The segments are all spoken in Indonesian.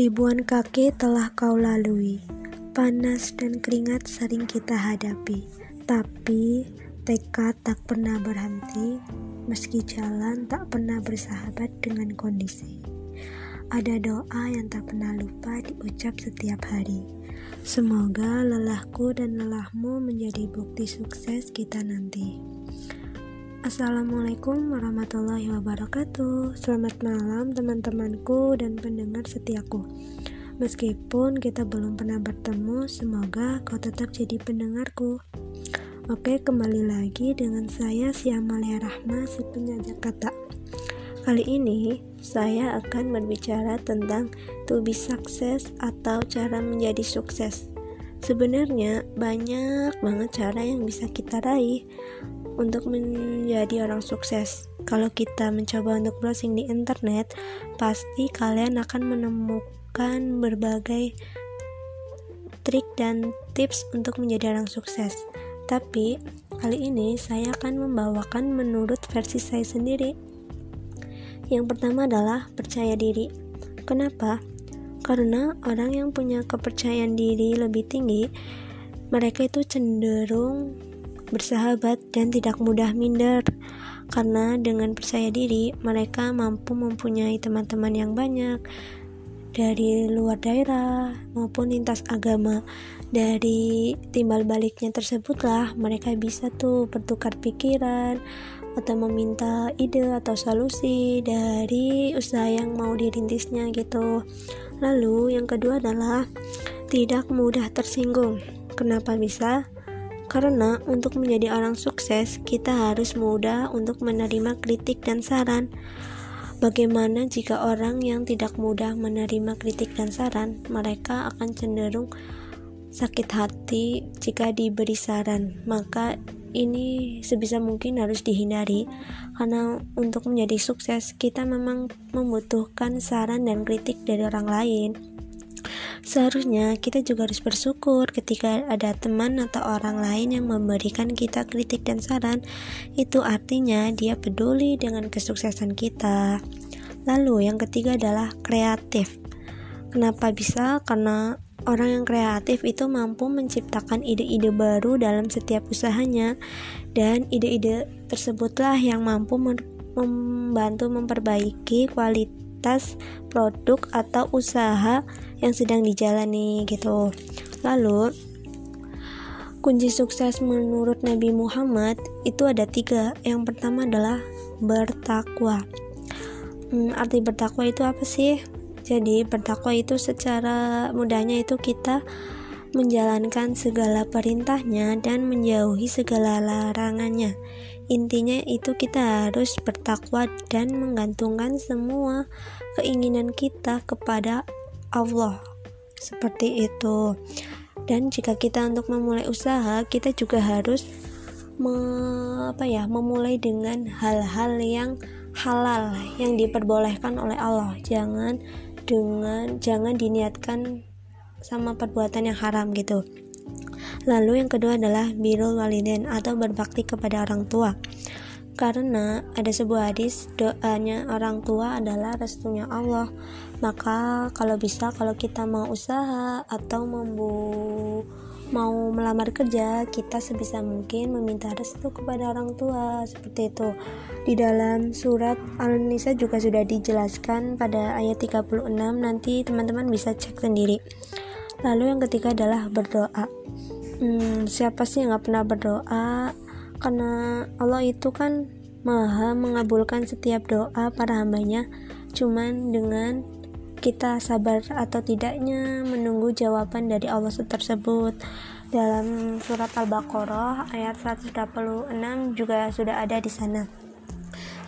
Ribuan kaki telah kau lalui, panas dan keringat sering kita hadapi, tapi tekad tak pernah berhenti, meski jalan tak pernah bersahabat dengan kondisi. Ada doa yang tak pernah lupa diucap setiap hari. Semoga lelahku dan lelahmu menjadi bukti sukses kita nanti. Assalamualaikum warahmatullahi wabarakatuh. Selamat malam teman-temanku dan pendengar setiaku. Meskipun kita belum pernah bertemu Semoga kau tetap jadi pendengarku. Oke kembali lagi dengan saya si Amalia Rahma si penjajah kata. Kali ini saya akan berbicara tentang to be success atau cara menjadi sukses. Sebenarnya banyak banget cara yang bisa kita raih untuk menjadi orang sukses. Kalau kita mencoba untuk browsing di internet, pasti kalian akan menemukan berbagai trik dan tips untuk menjadi orang sukses. Tapi kali ini saya akan membawakan menurut versi saya sendiri. Yang pertama adalah percaya diri. Kenapa? Karena orang yang punya kepercayaan diri lebih tinggi, mereka itu cenderung bersahabat, dan tidak mudah minder. Karena dengan percaya diri, mereka mampu mempunyai teman-teman yang banyak dari luar daerah maupun lintas agama. Dari timbal baliknya tersebutlah mereka bisa tuh bertukar pikiran atau meminta ide atau solusi dari usaha yang mau dirintisnya gitu. Lalu yang kedua adalah tidak mudah tersinggung. Kenapa bisa? Karena untuk menjadi orang sukses, kita harus mudah untuk menerima kritik dan saran. Bagaimana jika orang yang tidak mudah menerima kritik dan saran, mereka akan cenderung sakit hati jika diberi saran. Maka ini sebisa mungkin harus dihindari karena untuk menjadi sukses kita memang membutuhkan saran dan kritik dari orang lain. Seharusnya kita juga harus bersyukur ketika ada teman atau orang lain yang memberikan kita kritik dan saran. Itu artinya dia peduli dengan kesuksesan kita. Lalu yang ketiga adalah kreatif. Kenapa bisa? Karena orang yang kreatif itu mampu menciptakan ide-ide baru dalam setiap usahanya dan ide-ide tersebutlah yang mampu membantu memperbaiki kualitas produk atau usaha yang sedang dijalani gitu. Lalu kunci sukses menurut Nabi Muhammad itu ada tiga. Yang pertama adalah bertakwa. Hmm, arti bertakwa itu apa sih? Jadi bertakwa itu secara mudahnya itu kita menjalankan segala perintahnya dan menjauhi segala larangannya. Intinya itu kita harus bertakwa dan menggantungkan semua keinginan kita kepada Allah. Seperti itu. Dan jika kita untuk memulai usaha kita juga harus me, apa ya memulai dengan hal-hal yang halal yang diperbolehkan oleh Allah. Jangan dengan jangan diniatkan sama perbuatan yang haram gitu. Lalu yang kedua adalah birul waliden atau berbakti kepada orang tua. Karena ada sebuah hadis doanya orang tua adalah restunya Allah. Maka kalau bisa kalau kita mau usaha atau membu mau melamar kerja kita sebisa mungkin meminta restu kepada orang tua seperti itu. Di dalam surat Al-Nisa juga sudah dijelaskan pada ayat 36 nanti teman-teman bisa cek sendiri lalu yang ketiga adalah berdoa. Hmm, siapa sih yang gak pernah berdoa? Karena Allah itu kan maha mengabulkan setiap doa para hambanya. Cuman dengan kita sabar atau tidaknya menunggu jawaban dari Allah tersebut. Dalam surat Al-Baqarah ayat 186 juga sudah ada di sana.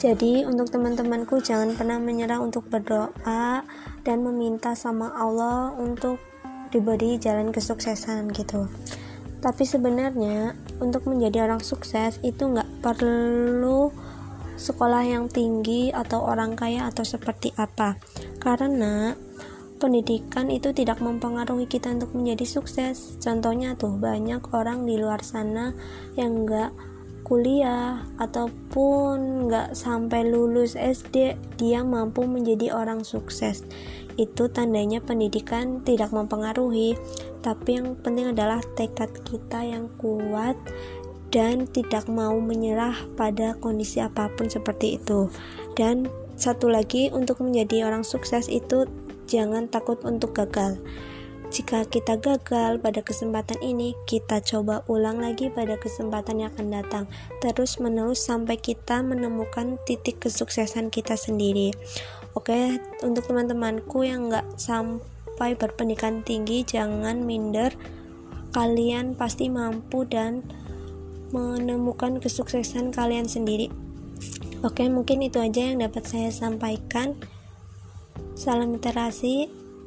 Jadi untuk teman-temanku jangan pernah menyerah untuk berdoa dan meminta sama Allah untuk diberi jalan kesuksesan gitu. Tapi sebenarnya untuk menjadi orang sukses itu nggak perlu sekolah yang tinggi atau orang kaya atau seperti apa. Karena pendidikan itu tidak mempengaruhi kita untuk menjadi sukses. Contohnya tuh banyak orang di luar sana yang nggak kuliah ataupun nggak sampai lulus SD dia mampu menjadi orang sukses. Itu tandanya pendidikan tidak mempengaruhi tapi yang penting adalah tekad kita yang kuat dan tidak mau menyerah pada kondisi apa pun seperti itu. Dan satu lagi untuk menjadi orang sukses itu jangan takut untuk gagal jika kita gagal pada kesempatan ini, kita coba ulang lagi pada kesempatan yang akan datang, terus menerus sampai kita menemukan titik kesuksesan kita sendiri. Oke, untuk teman-temanku yang nggak sampai berpendidikan tinggi, jangan minder. Kalian pasti mampu dan menemukan kesuksesan kalian sendiri. Oke, mungkin itu aja yang dapat saya sampaikan. Salam literasi.